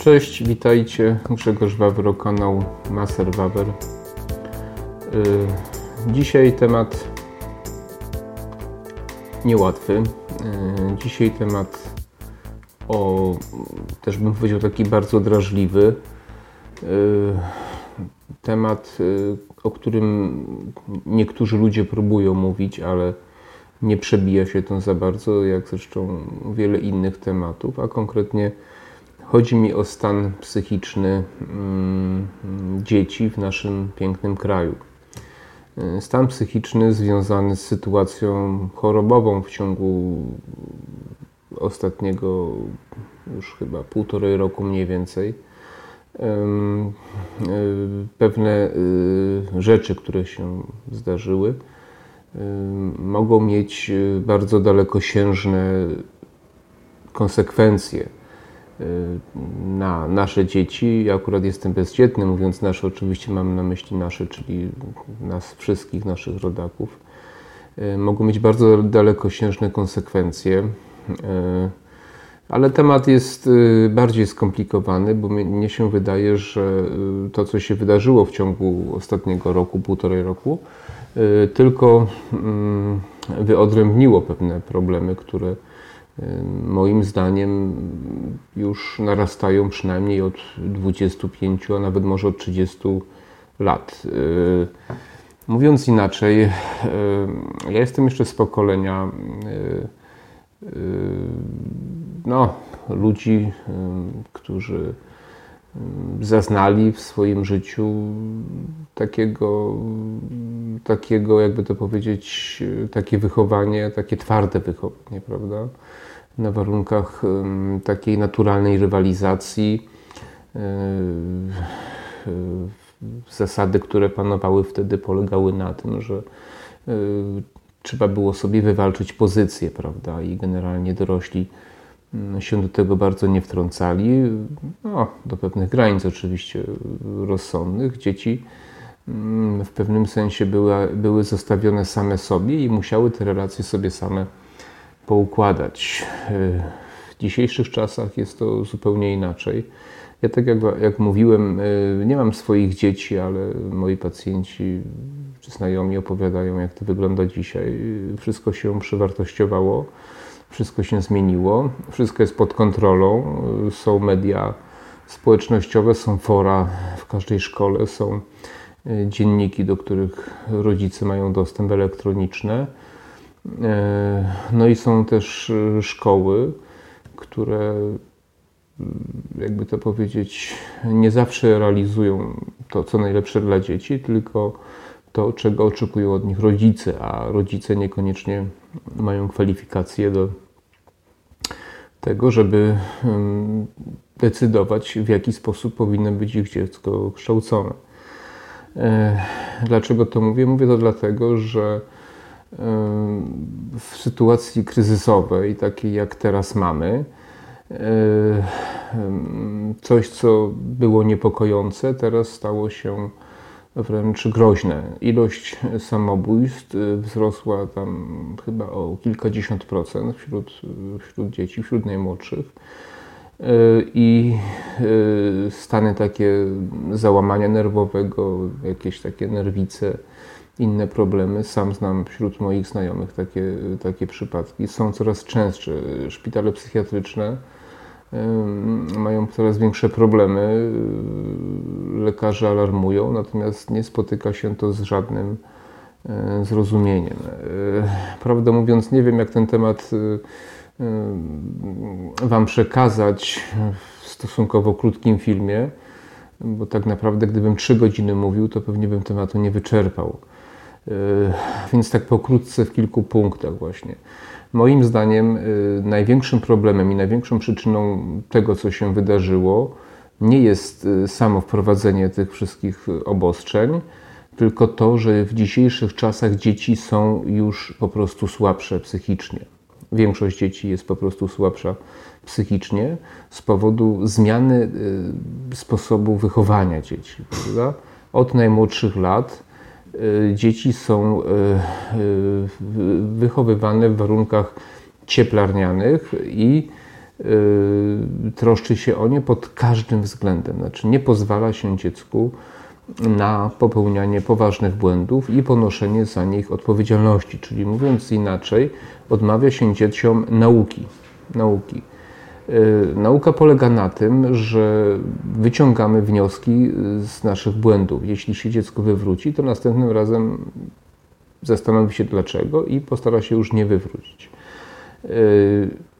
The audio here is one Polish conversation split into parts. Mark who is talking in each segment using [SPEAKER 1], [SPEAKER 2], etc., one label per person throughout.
[SPEAKER 1] Cześć, witajcie. Grzegorz Wawro, kanał Maser Wawer. Y, dzisiaj temat niełatwy. Y, dzisiaj temat o, też bym powiedział, taki bardzo drażliwy. Y, temat, o którym niektórzy ludzie próbują mówić, ale nie przebija się to za bardzo, jak zresztą wiele innych tematów, a konkretnie Chodzi mi o stan psychiczny mm, dzieci w naszym pięknym kraju. Stan psychiczny związany z sytuacją chorobową w ciągu ostatniego już chyba półtorej roku mniej więcej. Pewne y, rzeczy, które się zdarzyły, mogą mieć bardzo dalekosiężne konsekwencje na nasze dzieci. Ja akurat jestem bezdzietny, mówiąc nasze, oczywiście mam na myśli nasze, czyli nas wszystkich, naszych rodaków. E, mogą mieć bardzo dalekosiężne konsekwencje. E, ale temat jest bardziej skomplikowany, bo mnie się wydaje, że to, co się wydarzyło w ciągu ostatniego roku, półtorej roku, tylko mm, wyodrębniło pewne problemy, które moim zdaniem już narastają przynajmniej od 25, a nawet może od 30 lat. Y, mówiąc inaczej, y, ja jestem jeszcze z pokolenia y, no, ludzi, którzy zaznali w swoim życiu takiego, takiego, jakby to powiedzieć, takie wychowanie, takie twarde wychowanie, prawda? Na warunkach takiej naturalnej rywalizacji. Zasady, które panowały wtedy, polegały na tym, że trzeba było sobie wywalczyć pozycję, prawda? I generalnie dorośli się do tego bardzo nie wtrącali. No, do pewnych granic oczywiście rozsądnych. Dzieci w pewnym sensie były, były zostawione same sobie i musiały te relacje sobie same poukładać. W dzisiejszych czasach jest to zupełnie inaczej. Ja tak jak, jak mówiłem, y, nie mam swoich dzieci, ale moi pacjenci czy znajomi opowiadają, jak to wygląda dzisiaj. Wszystko się przewartościowało, wszystko się zmieniło, wszystko jest pod kontrolą. Są media społecznościowe, są fora w każdej szkole, są y, dzienniki, do których rodzice mają dostęp elektroniczny no i są też e, szkoły, które, mm, jakby to powiedzieć, nie zawsze realizują to, co najlepsze dla dzieci, tylko to, czego oczekują od nich rodzice, a rodzice niekoniecznie mają kwalifikacje do tego, żeby mm, decydować, w jaki sposób powinno być ich dziecko kształcone. E, dlaczego to mówię? Mówię to dlatego, że w sytuacji kryzysowej, takiej jak teraz mamy, coś, co było niepokojące, teraz stało się wręcz groźne. Ilość samobójstw wzrosła tam chyba o kilkadziesiąt procent wśród, wśród dzieci, wśród najmłodszych. I stany takie załamania nerwowego, jakieś takie nerwice, problemy. Sam znam wśród moich znajomych takie, takie przypadki. Są coraz częstsze. Szpitale psychiatryczne mają coraz większe problemy. Lekarze alarmują, natomiast nie spotyka się to z żadnym zrozumieniem. Prawdę mówiąc, nie wiem, jak ten temat Wam przekazać w stosunkowo krótkim filmie, bo tak naprawdę, gdybym trzy godziny mówił, to pewnie bym tematu nie wyczerpał. E, więc tak pokrótce w kilku punktach właśnie. Moim zdaniem e, największym problemem i największą przyczyną tego, co się wydarzyło, nie jest e, samo wprowadzenie tych wszystkich obostrzeń, tylko to, że w dzisiejszych czasach dzieci są już po prostu słabsze psychicznie. Większość dzieci jest po prostu słabsza psychicznie z powodu zmiany sposobu wychowania dzieci. Prawda? Od najmłodszych lat dzieci są y, y, wychowywane w warunkach cieplarnianych i troszczy się o nie pod każdym względem. Znaczy nie pozwala się dziecku na popełnianie poważnych błędów i ponoszenie za nich odpowiedzialności. Czyli mówiąc inaczej, odmawia się dzieciom nauki. nauki. Nauka polega na tym, że wyciągamy wnioski z naszych błędów. Jeśli się dziecko wywróci, to następnym razem zastanowi się dlaczego i postara się już nie wywrócić.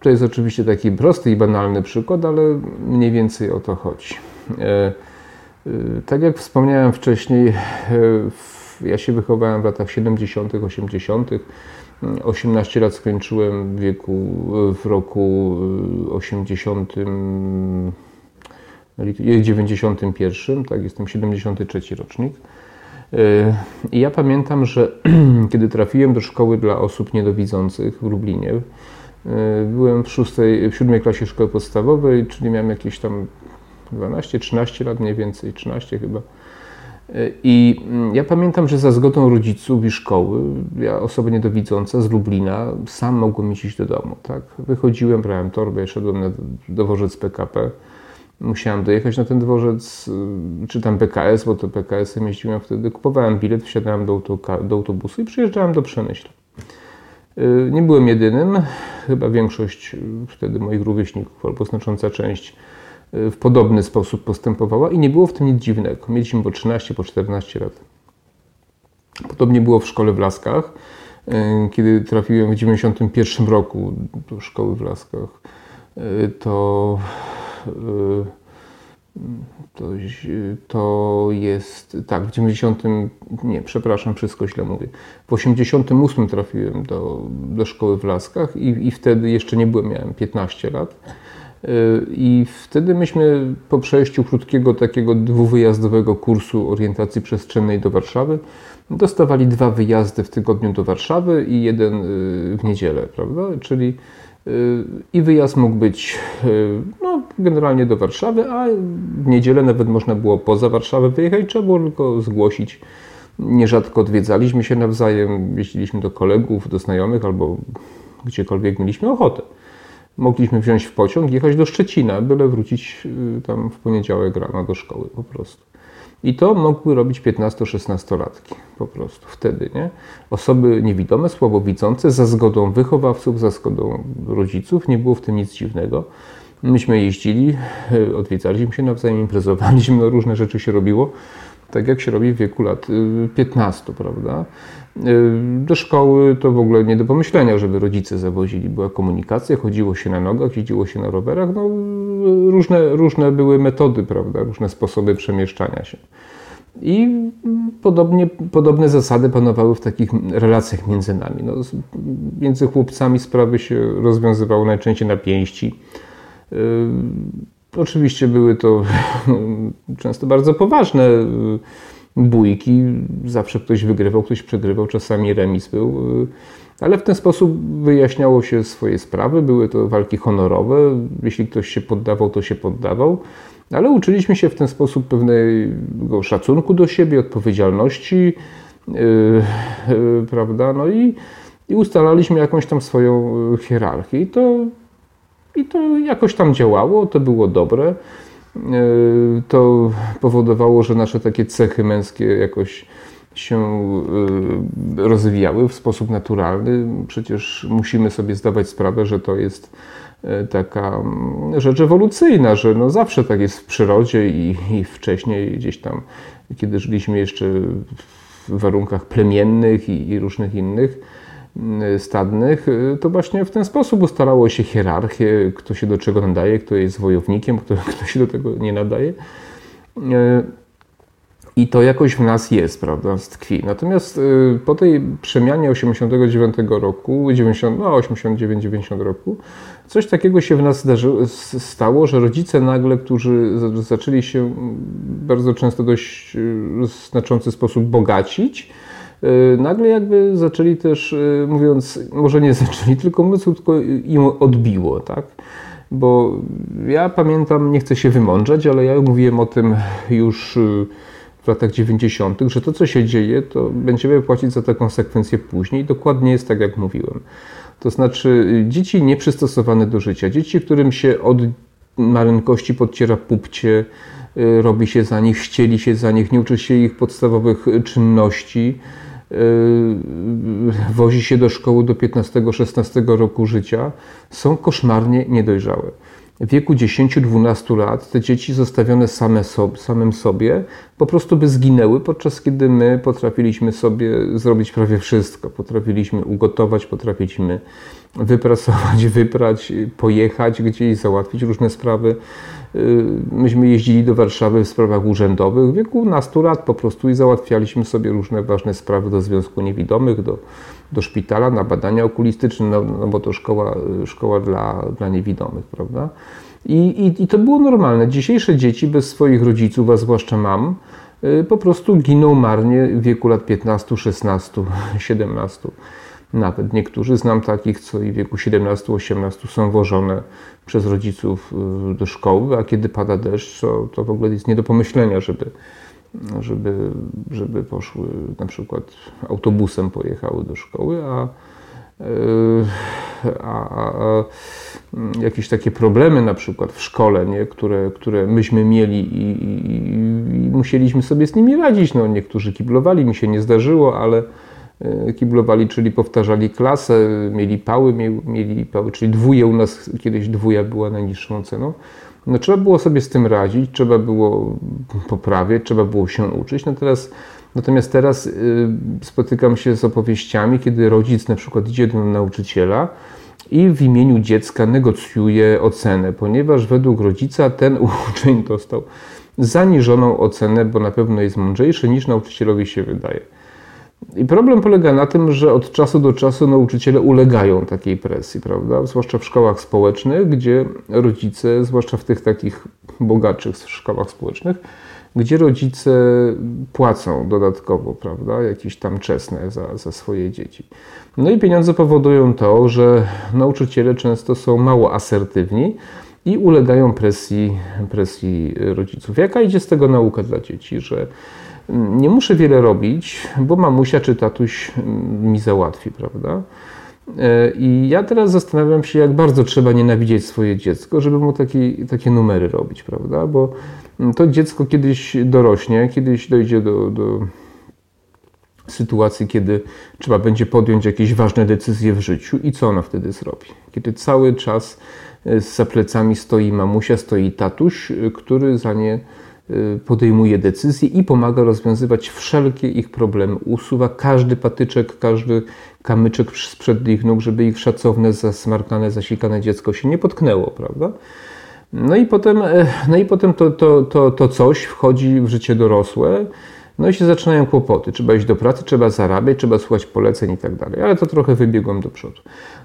[SPEAKER 1] To jest oczywiście taki prosty i banalny przykład, ale mniej więcej o to chodzi. Tak jak wspomniałem wcześniej, ja się wychowałem w latach 70., 80. 18 lat skończyłem w wieku, w roku 80, 91, tak, jestem 73 rocznik. I ja pamiętam, że kiedy trafiłem do szkoły dla osób niedowidzących w Lublinie, byłem w, szóstej, w siódmej klasie szkoły podstawowej, czyli miałem jakieś tam 12-13 lat mniej więcej, 13 chyba. I mm, ja pamiętam, że za zgodą rodziców i szkoły, ja osoba niedowidząca z Lublina, sam mogłem iść do domu. Tak? Wychodziłem, brałem torbę, szedłem na dworzec PKP. Musiałem dojechać na ten dworzec, y, czy tam PKS, bo to PKS-em jeździłem wtedy. Kupowałem bilet, wsiadałem do, do autobusu i przyjeżdżałem do Przemyśla. Y, nie byłem jedynym, chyba większość wtedy moich rówieśników, albo znacząca część w podobny sposób postępowała i nie było w tym nic dziwnego. Mieliśmy po 13, po 14 lat. Podobnie było w szkole w Laskach. E, kiedy trafiłem w 91 roku do szkoły w Laskach, e, to, e, to, to jest, tak, w 90, nie, przepraszam, wszystko źle mówię. W 88 trafiłem do, do szkoły w Laskach i, i wtedy jeszcze nie byłem, miałem 15 lat. I wtedy myśmy po przejściu krótkiego takiego dwuwyjazdowego kursu orientacji przestrzennej do Warszawy dostawali dwa wyjazdy w tygodniu do Warszawy i jeden y, w niedzielę, prawda? Czyli y, i wyjazd mógł być y, no, generalnie do Warszawy, a w niedzielę nawet można było poza Warszawę wyjechać, trzeba było tylko zgłosić. Nierzadko odwiedzaliśmy się nawzajem, jeździliśmy do kolegów, do znajomych albo gdziekolwiek mieliśmy ochotę mogliśmy wziąć w pociąg jechać do Szczecina, byle wrócić y, tam w poniedziałek rano do szkoły po prostu. I to mogły robić 15-16-latki po prostu wtedy, nie? Osoby niewidome, słabowidzące, za zgodą wychowawców, za zgodą rodziców, nie było w tym nic dziwnego. Myśmy jeździli, y, odwiedzaliśmy się nawzajem, imprezowaliśmy, no różne rzeczy się robiło, tak jak się robi w wieku lat 15, y, prawda? Y, do szkoły to w ogóle nie do pomyślenia, żeby rodzice zawozili. Była komunikacja, chodziło się na nogach, jeździło się na rowerach. No, różne, różne były metody, prawda? różne sposoby przemieszczania się. I podobnie, podobne zasady panowały w takich relacjach między nami. No, między chłopcami sprawy się rozwiązywały najczęściej na pięści. Yy, oczywiście były to często bardzo poważne bójki. Zawsze ktoś wygrywał, ktoś przegrywał, czasami remis był. Ale w ten sposób wyjaśniało się swoje sprawy. Były to walki honorowe. Jeśli ktoś się poddawał, to się poddawał. Ale uczyliśmy się w ten sposób pewnego szacunku do siebie, odpowiedzialności, yy, yy, prawda? No i, i ustalaliśmy jakąś tam swoją hierarchię. I to, I to jakoś tam działało, to było dobre. E, to powodowało, że nasze takie cechy męskie jakoś się e, rozwijały w sposób naturalny. Przecież musimy sobie zdawać sprawę, że to jest e, taka mm, rzecz ewolucyjna, że no zawsze tak jest w przyrodzie i, i wcześniej gdzieś tam, kiedy żyliśmy jeszcze w warunkach plemiennych i, i różnych innych stadnych, y, to właśnie w ten sposób ustalało się hierarchię, kto się do czego nadaje, kto jest wojownikiem, kto, kto się do tego nie nadaje. Y, I to jakoś w nas jest, prawda, tkwi. Natomiast po tej przemianie 89 roku, 90, no 89-90 roku, coś takiego się w nas stało, że rodzice nagle, którzy zaczęli się bardzo często dość znaczący sposób bogacić, Y, nagle jakby zaczęli też, y, mówiąc, może nie zaczęli, tylko mówiąc, tylko im odbiło, tak? Bo ja pamiętam, nie chcę się wymądrzać, ale ja mówiłem o tym już y, w latach 90., że to, co się dzieje, to będziemy płacić za te konsekwencje później. Dokładnie jest tak, jak mówiłem. To znaczy, dzieci nieprzystosowane do życia, dzieci, którym się od maleńkości podciera pupcie, y, robi się za nich, ścieli się za nich, nie uczy się ich podstawowych czynności, y, wozi się do szkoły do 15-16 roku życia, są koszmarnie niedojrzałe w wieku 10-12 lat te dzieci zostawione same sobie, samym sobie po prostu by zginęły, podczas kiedy my potrafiliśmy sobie zrobić prawie wszystko. Potrafiliśmy ugotować, potrafiliśmy wyprasować, wyprać, pojechać gdzieś, załatwić różne sprawy. Y, myśmy jeździli do Warszawy w sprawach urzędowych w wieku nastu lat po prostu i załatwialiśmy sobie różne ważne sprawy do Związku Niewidomych, do, do szpitala na badania okulistyczne, no, no bo to szkoła, szkoła dla, dla niewidomych, prawda? I, i, I to było normalne. Dzisiejsze dzieci bez swoich rodziców, a zwłaszcza mam, y, po prostu giną marnie w wieku lat 15, 16, 17. Nawet niektórzy znam takich, co i w wieku 17-18 są wożone przez rodziców y, do szkoły, a kiedy pada deszcz, to, to w ogóle jest nie do pomyślenia, żeby, żeby, żeby poszły na przykład autobusem pojechały do szkoły, a, y, a, a, a jakieś takie problemy na przykład w szkole, nie, które, które myśmy mieli i, i, i musieliśmy sobie z nimi radzić. No, niektórzy kiblowali, mi się nie zdarzyło, ale kiblowali, czyli powtarzali klasę, mieli pały, mieli pały, czyli dwóje u nas kiedyś dwója była najniższą ceną. No, trzeba było sobie z tym radzić, trzeba było poprawiać, trzeba było się uczyć. No teraz, natomiast teraz y, spotykam się z opowieściami, kiedy rodzic na przykład idzie do nauczyciela i w imieniu dziecka negocjuje ocenę, ponieważ według rodzica ten uczeń dostał zaniżoną ocenę, bo na pewno jest mądrzejszy niż nauczycielowi się wydaje. I problem polega na tym, że od czasu do czasu nauczyciele ulegają takiej presji, prawda? Zwłaszcza w szkołach społecznych, gdzie rodzice, zwłaszcza w tych takich bogatszych szkołach społecznych, gdzie rodzice płacą dodatkowo, prawda, jakieś tam czesne za, za swoje dzieci. No i pieniądze powodują to, że nauczyciele często są mało asertywni i ulegają presji, presji rodziców. Jaka idzie z tego nauka dla dzieci, że nie muszę wiele robić, bo mamusia czy tatuś mi załatwi, prawda? E, I ja teraz zastanawiam się, jak bardzo trzeba nienawidzieć swoje dziecko, żeby mu taki, takie numery robić, prawda? Bo to dziecko kiedyś dorośnie, kiedyś dojdzie do, do sytuacji, kiedy trzeba będzie podjąć jakieś ważne decyzje w życiu i co ona wtedy zrobi? Kiedy cały czas e, za plecami stoi mamusia, stoi tatuś, e, który za nie podejmuje decyzje i pomaga rozwiązywać wszelkie ich problemy. Usuwa każdy patyczek, każdy kamyczek sprzed ich nóg, żeby ich szacowne, zasmarkane, zasikane dziecko się nie potknęło, prawda? No i potem, e, no i potem to, to, to, to coś wchodzi w życie dorosłe, no i się zaczynają kłopoty. Trzeba iść do pracy, trzeba zarabiać, trzeba słuchać poleceń i tak dalej. Ale to trochę wybiegłem do przodu.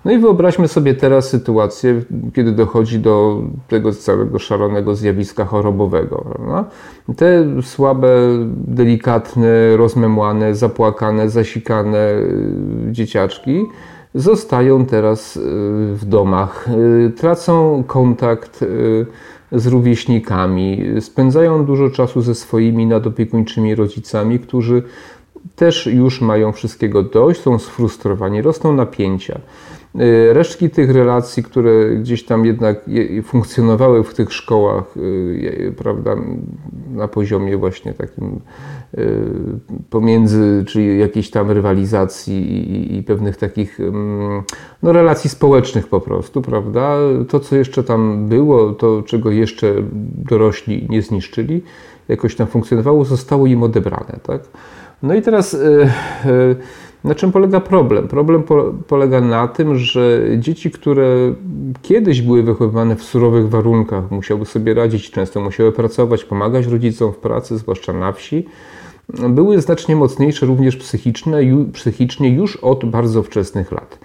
[SPEAKER 1] No i wyobraźmy sobie teraz sytuację, kiedy dochodzi do tego całego szalonego zjawiska chorobowego. Prawda? Te słabe, delikatne, rozmemłane, zapłakane, zasikane y, dzieciaczki zostają teraz y, w domach, y, tracą kontakt z rówieśnikami, spędzają dużo czasu ze swoimi nadopiekuńczymi rodzicami, którzy też już mają wszystkiego dość, są sfrustrowani, rosną napięcia. Y, resztki tych relacji, które gdzieś tam jednak funkcjonowały w tych szkołach, y, prawda, na poziomie właśnie takim y, pomiędzy, czyli jakiejś tam rywalizacji i, pewnych takich no, relacji społecznych po prostu, prawda, to co jeszcze tam było, to czego jeszcze dorośli nie zniszczyli, jakoś tam funkcjonowało, zostało im odebrane, tak. No i teraz yy, yy, na czym polega problem? Problem po, polega na tym, że dzieci, które kiedyś były wychowywane w surowych warunkach, musiały sobie radzić, często musiały pracować, pomagać rodzicom w pracy, zwłaszcza na wsi, były znacznie mocniejsze również psychiczne, psychicznie już od bardzo wczesnych lat.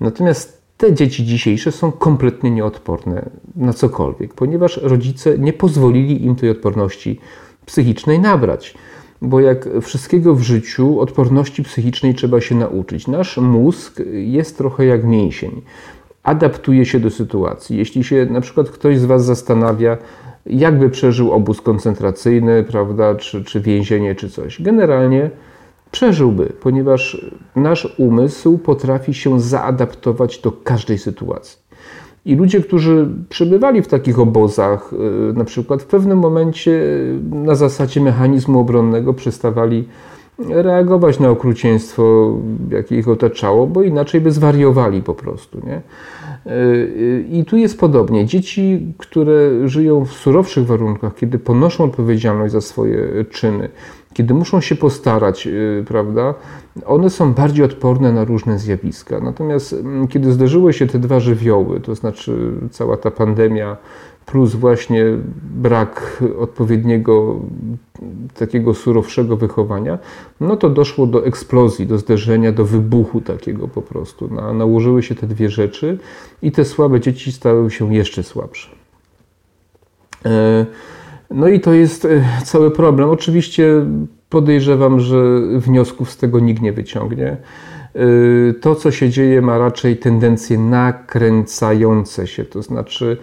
[SPEAKER 1] Natomiast te dzieci dzisiejsze są kompletnie nieodporne na cokolwiek, ponieważ rodzice nie pozwolili im tej odporności psychicznej nabrać bo jak wszystkiego w życiu, odporności psychicznej trzeba się nauczyć. Nasz mózg jest trochę jak mięsień. Adaptuje się do sytuacji. Jeśli się na przykład ktoś z Was zastanawia, jakby przeżył obóz koncentracyjny, prawda, czy, czy więzienie, czy coś. Generalnie przeżyłby, ponieważ nasz umysł potrafi się zaadaptować do każdej sytuacji. I ludzie, którzy przebywali w takich obozach, y, na przykład w pewnym momencie na zasadzie mechanizmu obronnego przestawali reagować na okrucieństwo, jakie ich otaczało, bo inaczej by zwariowali po prostu. Nie? Y, I tu jest podobnie. Dzieci, które żyją w surowszych warunkach, kiedy ponoszą odpowiedzialność za swoje czyny, kiedy muszą się postarać, y, prawda, one są bardziej odporne na różne zjawiska. Natomiast mm, kiedy zderzyły się te dwa żywioły, to znaczy cała ta pandemia, plus właśnie brak odpowiedniego takiego surowszego wychowania, no to doszło do eksplozji, do zderzenia, do wybuchu takiego po prostu. Na, nałożyły się te dwie rzeczy i te słabe dzieci stały się jeszcze słabsze. E, no i to jest e, cały problem. Oczywiście podejrzewam, że wniosków z tego nikt nie wyciągnie. E, to, co się dzieje, ma raczej tendencje nakręcające się, to znaczy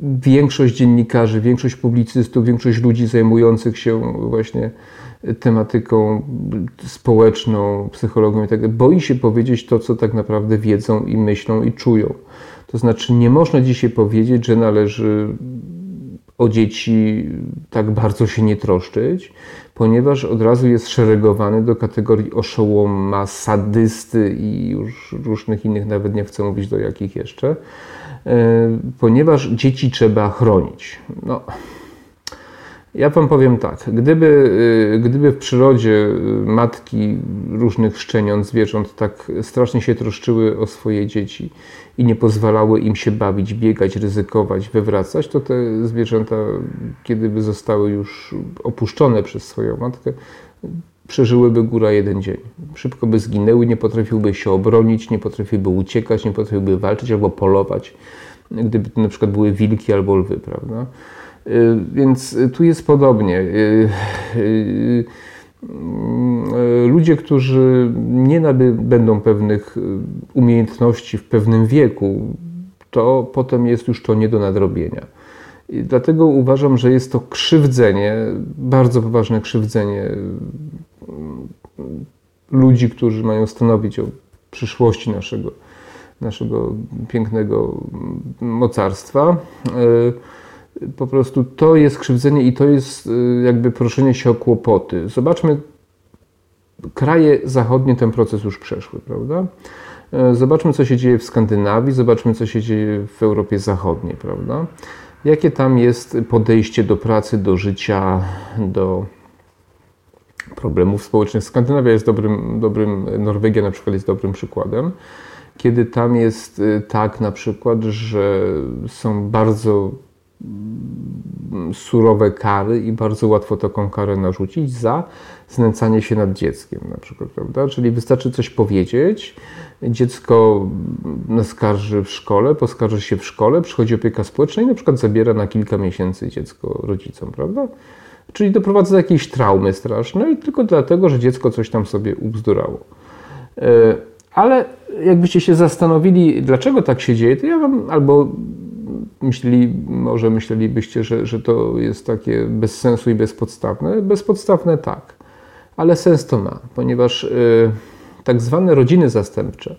[SPEAKER 1] większość dziennikarzy, większość publicystów, większość ludzi zajmujących się właśnie tematyką społeczną, psychologią i tak boi się powiedzieć to, co tak naprawdę wiedzą i myślą i czują. To znaczy, nie można dzisiaj powiedzieć, że należy o dzieci tak bardzo się nie troszczyć, ponieważ od razu jest szeregowany do kategorii oszołoma, sadysty i już różnych innych, nawet nie chcę mówić do jakich jeszcze. E, ponieważ dzieci trzeba chronić. No, ja Wam powiem tak, gdyby, e, gdyby w przyrodzie e, matki różnych szczeniąt, zwierząt tak strasznie się troszczyły o swoje dzieci i nie pozwalały im się bawić, biegać, ryzykować, wywracać, to te zwierzęta, kiedy by zostały już opuszczone przez swoją matkę, przeżyłyby góra jeden dzień. Szybko by zginęły, nie potrafiłby się obronić, nie potrafiłby uciekać, nie potrafiłby walczyć albo polować, gdyby to na przykład były wilki albo lwy, prawda? Y, więc tu jest podobnie. Y, y, ludzie, którzy nie nabędą pewnych umiejętności w pewnym wieku, to potem jest już to nie do nadrobienia. I dlatego uważam, że jest to krzywdzenie, bardzo poważne krzywdzenie ludzi, którzy mają stanowić o przyszłości naszego, naszego pięknego mocarstwa. Po prostu to jest krzywdzenie i to jest e, jakby proszenie się o kłopoty. Zobaczmy, kraje zachodnie ten proces już przeszły, prawda? E, zobaczmy, co się dzieje w Skandynawii, zobaczmy, co się dzieje w Europie Zachodniej, prawda? Jakie tam jest podejście do pracy, do życia, do problemów społecznych. Skandynawia jest dobrym, dobrym, Norwegia na przykład jest dobrym przykładem, kiedy tam jest y, tak na przykład, że są bardzo surowe kary i bardzo łatwo taką karę narzucić za znęcanie się nad dzieckiem na przykład, prawda? Czyli wystarczy coś powiedzieć, dziecko naskarży w szkole, poskarży się w szkole, przychodzi opieka społeczna i na przykład zabiera na kilka miesięcy dziecko rodzicom, prawda? Czyli doprowadza do jakiejś traumy strasznej, tylko dlatego, że dziecko coś tam sobie ubzdurało. E, ale jakbyście się zastanowili, dlaczego tak się dzieje, to ja wam albo myśleli, może myślelibyście, że, że to jest takie bez sensu i bezpodstawne. Bezpodstawne tak, ale sens to ma, ponieważ e, tak zwane rodziny zastępcze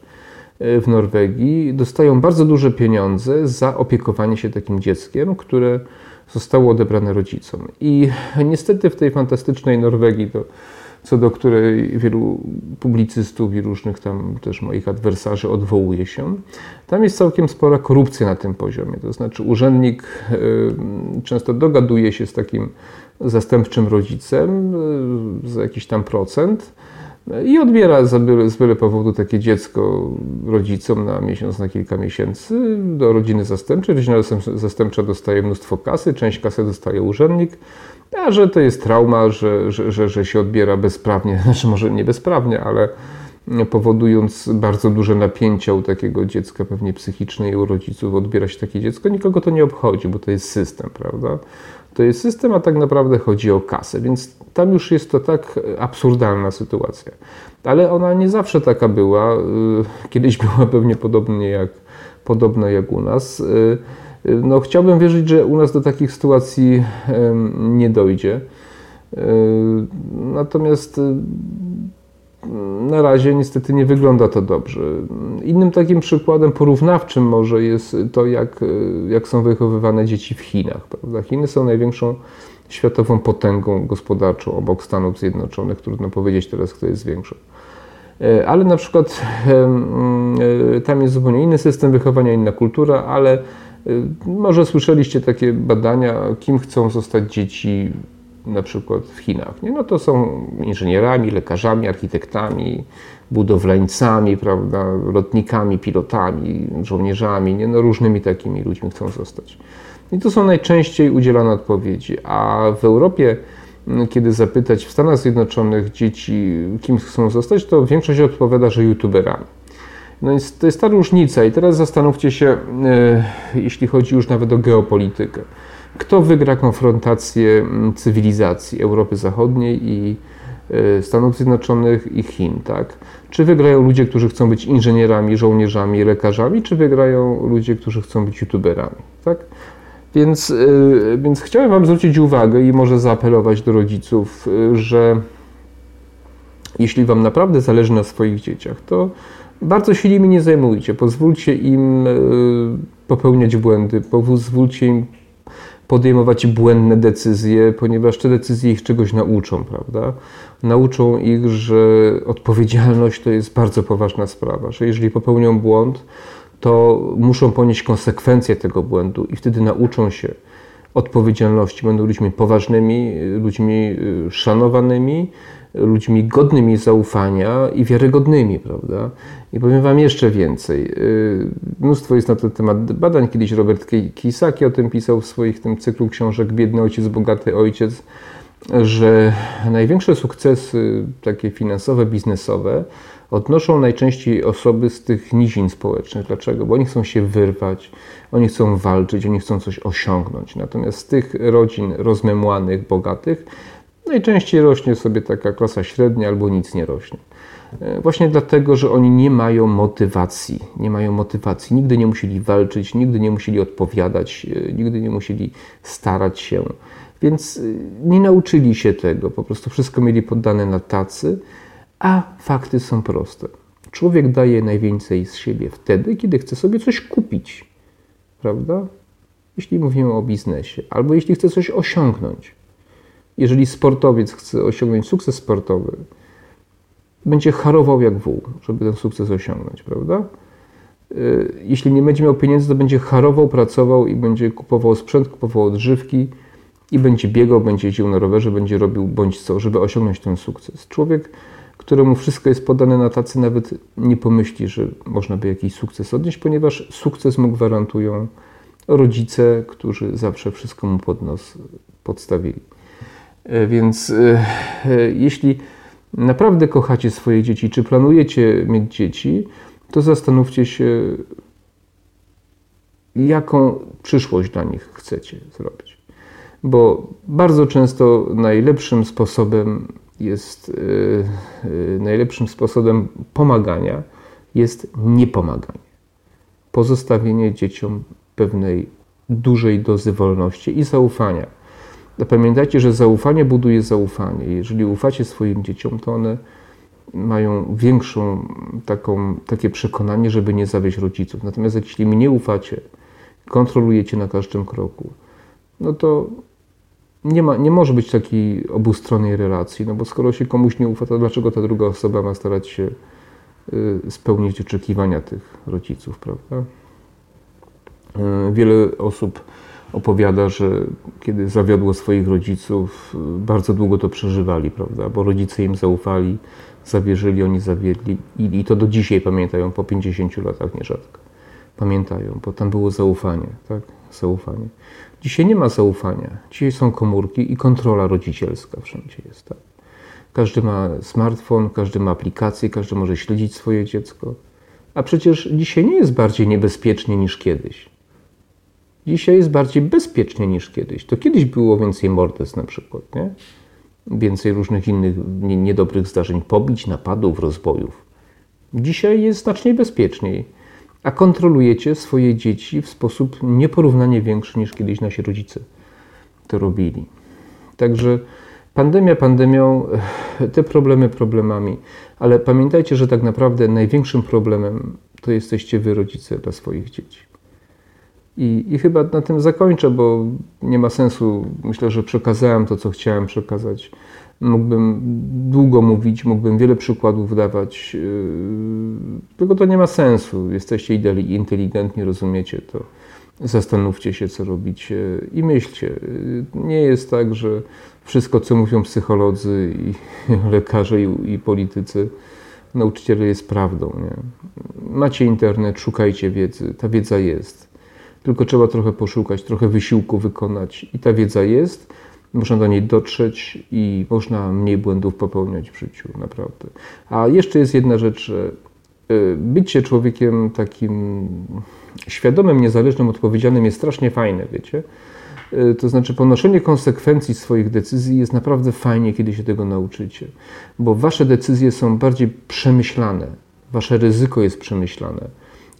[SPEAKER 1] e, w Norwegii dostają bardzo duże pieniądze za opiekowanie się takim dzieckiem, które zostało odebrane rodzicom. I niestety w tej fantastycznej Norwegii, to, co do której wielu publicystów i różnych tam też moich adwersarzy odwołuje się, tam jest całkiem spora korupcja na tym poziomie. To znaczy urzędnik y, często dogaduje się z takim zastępczym rodzicem y, za jakiś tam procent, i odbiera z byle, powodu takie dziecko rodzicom na miesiąc, na kilka miesięcy do rodziny zastępczej. Rodzina zastępcza dostaje mnóstwo kasy, część kasy dostaje urzędnik, a że to jest trauma, że, że, że, że się odbiera bezprawnie, znaczy może nie bezprawnie, ale powodując bardzo duże napięcia u takiego dziecka, pewnie psychiczne i u rodziców, odbiera się takie dziecko, nikogo to nie obchodzi, bo to jest system, prawda? To jest system, a tak naprawdę chodzi o kasę, więc tam już jest to tak absurdalna sytuacja. Ale ona nie zawsze taka była. Y, kiedyś była pewnie podobnie jak, podobna jak u nas. No, chciałbym wierzyć, że u nas do takich sytuacji nie dojdzie. Natomiast na razie niestety nie wygląda to dobrze. Innym takim przykładem porównawczym może jest to, jak, jak są wychowywane dzieci w Chinach. Prawda? Chiny są największą światową potęgą gospodarczą obok Stanów Zjednoczonych. Trudno powiedzieć teraz, kto jest większy. E, ale na przykład e, tam jest zupełnie inny system wychowania, inna kultura, ale e, może słyszeliście takie badania, kim chcą zostać dzieci na przykład w Chinach. Nie? No to są inżynierami, lekarzami, architektami, budowlańcami, prawda, lotnikami, pilotami, żołnierzami, nie? No różnymi takimi ludźmi chcą zostać. I to są najczęściej udzielane odpowiedzi. A w Europie, kiedy zapytać w Stanach Zjednoczonych dzieci, kim chcą zostać, to większość odpowiada, że youtuberami. No to jest ta różnica. I teraz zastanówcie się, e, jeśli chodzi już nawet o geopolitykę. Kto wygra konfrontację cywilizacji Europy Zachodniej i e, Stanów Zjednoczonych i Chin, tak? Czy wygrają ludzie, którzy chcą być inżynierami, żołnierzami, lekarzami, czy wygrają ludzie, którzy chcą być youtuberami, tak? Więc, y, więc chciałem Wam zwrócić uwagę i może zaapelować do rodziców, że jeśli Wam naprawdę zależy na swoich dzieciach, to bardzo się nimi nie zajmujcie. Pozwólcie im y, popełniać błędy, pozwólcie im podejmować błędne decyzje, ponieważ te decyzje ich czegoś nauczą, prawda? Nauczą ich, że odpowiedzialność to jest bardzo poważna sprawa, że jeżeli popełnią błąd, to muszą ponieść konsekwencje tego błędu i wtedy nauczą się odpowiedzialności. Będą ludźmi poważnymi, ludźmi y, szanowanymi, ludźmi godnymi zaufania i wiarygodnymi, prawda? I powiem Wam jeszcze więcej. Y, mnóstwo jest na ten temat badań. Kiedyś Robert Kiyosaki o tym pisał w swoich tym cyklu książek Biedny ojciec, bogaty ojciec, że największe sukcesy takie finansowe, biznesowe odnoszą najczęściej osoby z tych nizin społecznych. Dlaczego? Bo oni chcą się wyrwać, oni chcą walczyć, oni chcą coś osiągnąć. Natomiast z tych rodzin rozmemłanych, bogatych, najczęściej rośnie sobie taka klasa średnia albo nic nie rośnie. E, właśnie dlatego, że oni nie mają motywacji. Nie mają motywacji. Nigdy nie musieli walczyć, nigdy nie musieli odpowiadać, e, nigdy nie musieli starać się. Więc e, nie nauczyli się tego. Po prostu wszystko mieli poddane na tacy a fakty są proste. Człowiek daje najwięcej z siebie wtedy, kiedy chce sobie coś kupić. Prawda? Jeśli mówimy o biznesie, albo jeśli chce coś osiągnąć. Jeżeli sportowiec chce osiągnąć sukces sportowy, będzie harował jak wół, żeby ten sukces osiągnąć, prawda? Y, jeśli nie będzie miał pieniędzy, to będzie harował, pracował i będzie kupował sprzęt, kupował odżywki i będzie biegał, będzie jeździł na rowerze, będzie robił bądź co, żeby osiągnąć ten sukces. Człowiek któremu wszystko jest podane na tacy, nawet nie pomyśli, że można by jakiś sukces odnieść, ponieważ sukces mu gwarantują rodzice, którzy zawsze wszystko mu pod nos podstawili. E, więc e, e, jeśli naprawdę kochacie swoje dzieci, czy planujecie mieć dzieci, to zastanówcie się, jaką przyszłość dla nich chcecie zrobić. Bo bardzo często najlepszym sposobem jest y, y, najlepszym sposobem pomagania, jest niepomaganie. Pozostawienie dzieciom pewnej dużej dozy wolności i zaufania. Pamiętajcie, że zaufanie buduje zaufanie. Jeżeli ufacie swoim dzieciom, to one mają większą taką, takie przekonanie, żeby nie zawieść rodziców. Natomiast jeśli mi nie ufacie, kontrolujecie na każdym kroku, no to nie, ma, nie może być takiej obustronnej relacji, no bo skoro się komuś nie ufa, to dlaczego ta druga osoba ma starać się y, spełnić oczekiwania tych rodziców, prawda? Y, wiele osób opowiada, że kiedy zawiodło swoich rodziców, y, bardzo długo to przeżywali, prawda? Bo rodzice im zaufali, zawierzyli, oni zawiedli i, i to do dzisiaj pamiętają, po 50 latach nierzadko. Pamiętają, bo tam było zaufanie, tak? Zaufanie. Dzisiaj nie ma zaufania. Dzisiaj są komórki i kontrola rodzicielska wszędzie jest. Tak? Każdy ma smartfon, każdy ma aplikację, każdy może śledzić swoje dziecko. A przecież dzisiaj nie jest bardziej niebezpiecznie niż kiedyś. Dzisiaj jest bardziej bezpiecznie niż kiedyś. To kiedyś było więcej morderstw na przykład, nie? Więcej różnych innych niedobrych zdarzeń, pobić, napadów, rozbojów. Dzisiaj jest znacznie bezpieczniej. A kontrolujecie swoje dzieci w sposób nieporównanie większy niż kiedyś nasi rodzice to robili. Także pandemia pandemią, te problemy problemami, ale pamiętajcie, że tak naprawdę największym problemem to jesteście wy rodzice dla swoich dzieci. I, I, chyba na tym zakończę, bo nie ma sensu. Myślę, że przekazałem to, co chciałem przekazać. Mógłbym długo mówić, mógłbym wiele przykładów dawać, yy, tylko to nie ma sensu. Jesteście inteligentni, rozumiecie to. Zastanówcie się, co robicie i myślcie. Yy, nie jest tak, że wszystko, co mówią psycholodzy i lekarze i, i politycy, nauczyciele jest prawdą. Nie? Macie internet, szukajcie wiedzy, ta wiedza jest. Tylko trzeba trochę poszukać, trochę wysiłku wykonać i ta wiedza jest można do niej dotrzeć i można mniej błędów popełniać w życiu, naprawdę. A jeszcze jest jedna rzecz, y, bycie człowiekiem takim świadomym, niezależnym, odpowiedzialnym jest strasznie fajne, wiecie? Y, to znaczy, ponoszenie konsekwencji swoich decyzji jest naprawdę fajnie, kiedy się tego nauczycie, bo wasze decyzje są bardziej przemyślane, wasze ryzyko jest przemyślane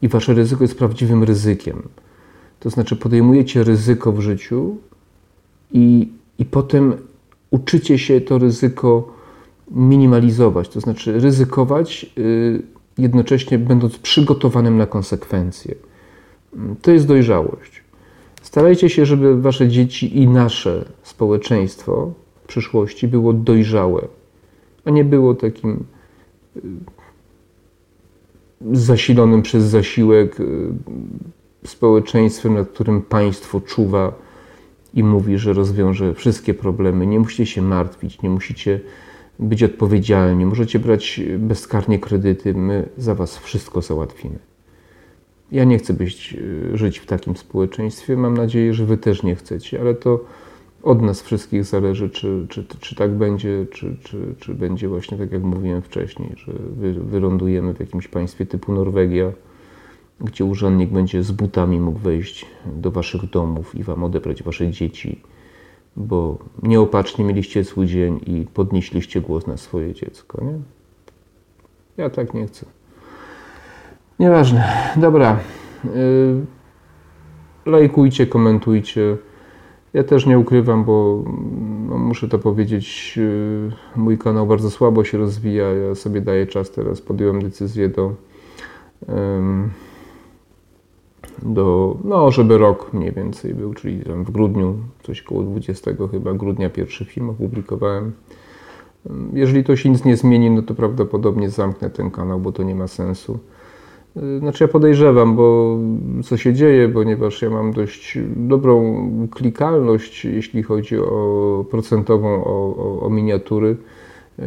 [SPEAKER 1] i wasze ryzyko jest prawdziwym ryzykiem. To znaczy, podejmujecie ryzyko w życiu i i potem uczycie się to ryzyko minimalizować, to znaczy ryzykować, y, jednocześnie będąc przygotowanym na konsekwencje. To jest dojrzałość. Starajcie się, żeby wasze dzieci i nasze społeczeństwo w przyszłości było dojrzałe, a nie było takim y, zasilonym przez zasiłek y, społeczeństwem, nad którym państwo czuwa i mówi, że rozwiąże wszystkie problemy. Nie musicie się martwić, nie musicie być odpowiedzialni, możecie brać bezkarnie kredyty, my za was wszystko załatwimy. Ja nie chcę być, e, żyć w takim społeczeństwie, mam nadzieję, że wy też nie chcecie, ale to od nas wszystkich zależy, czy, czy, czy tak będzie, czy, czy, czy będzie właśnie tak, jak mówiłem wcześniej, że wy, wylądujemy w jakimś państwie typu Norwegia, gdzie urzędnik będzie z butami mógł wejść do waszych domów i wam odebrać wasze dzieci, bo nieopatrznie mieliście swój dzień i podnieśliście głos na swoje dziecko, nie? Ja tak nie chcę. Nieważne. Dobra. Yy, lajkujcie, komentujcie. Ja też nie ukrywam, bo no, muszę to powiedzieć, yy, mój kanał bardzo słabo się rozwija. Ja sobie daję czas teraz. Podjąłem decyzję do. Yy, do, no, żeby rok mniej więcej był, czyli tam w grudniu, coś koło 20 chyba grudnia pierwszy film opublikowałem. Jeżeli to się nic nie zmieni, no to prawdopodobnie zamknę ten kanał, bo to nie ma sensu. Znaczy ja podejrzewam, bo co się dzieje, ponieważ ja mam dość dobrą klikalność, jeśli chodzi o procentową, o, o, o miniatury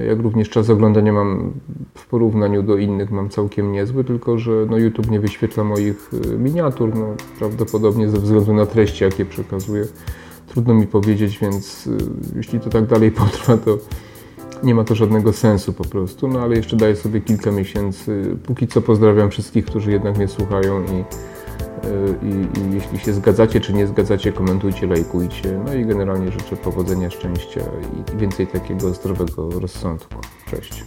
[SPEAKER 1] jak również czas oglądania mam w porównaniu do innych mam całkiem niezły, tylko że no YouTube nie wyświetla moich y, miniatur, no, prawdopodobnie ze względu na treści, jakie przekazuję. Trudno mi powiedzieć, więc y, jeśli to tak dalej potrwa, to nie ma to żadnego sensu po prostu, no ale jeszcze daję sobie kilka miesięcy. Póki co pozdrawiam wszystkich, którzy jednak mnie słuchają i i, I, jeśli się zgadzacie czy nie zgadzacie, komentujcie, lajkujcie. No i generalnie życzę powodzenia, szczęścia i więcej takiego zdrowego rozsądku. Cześć.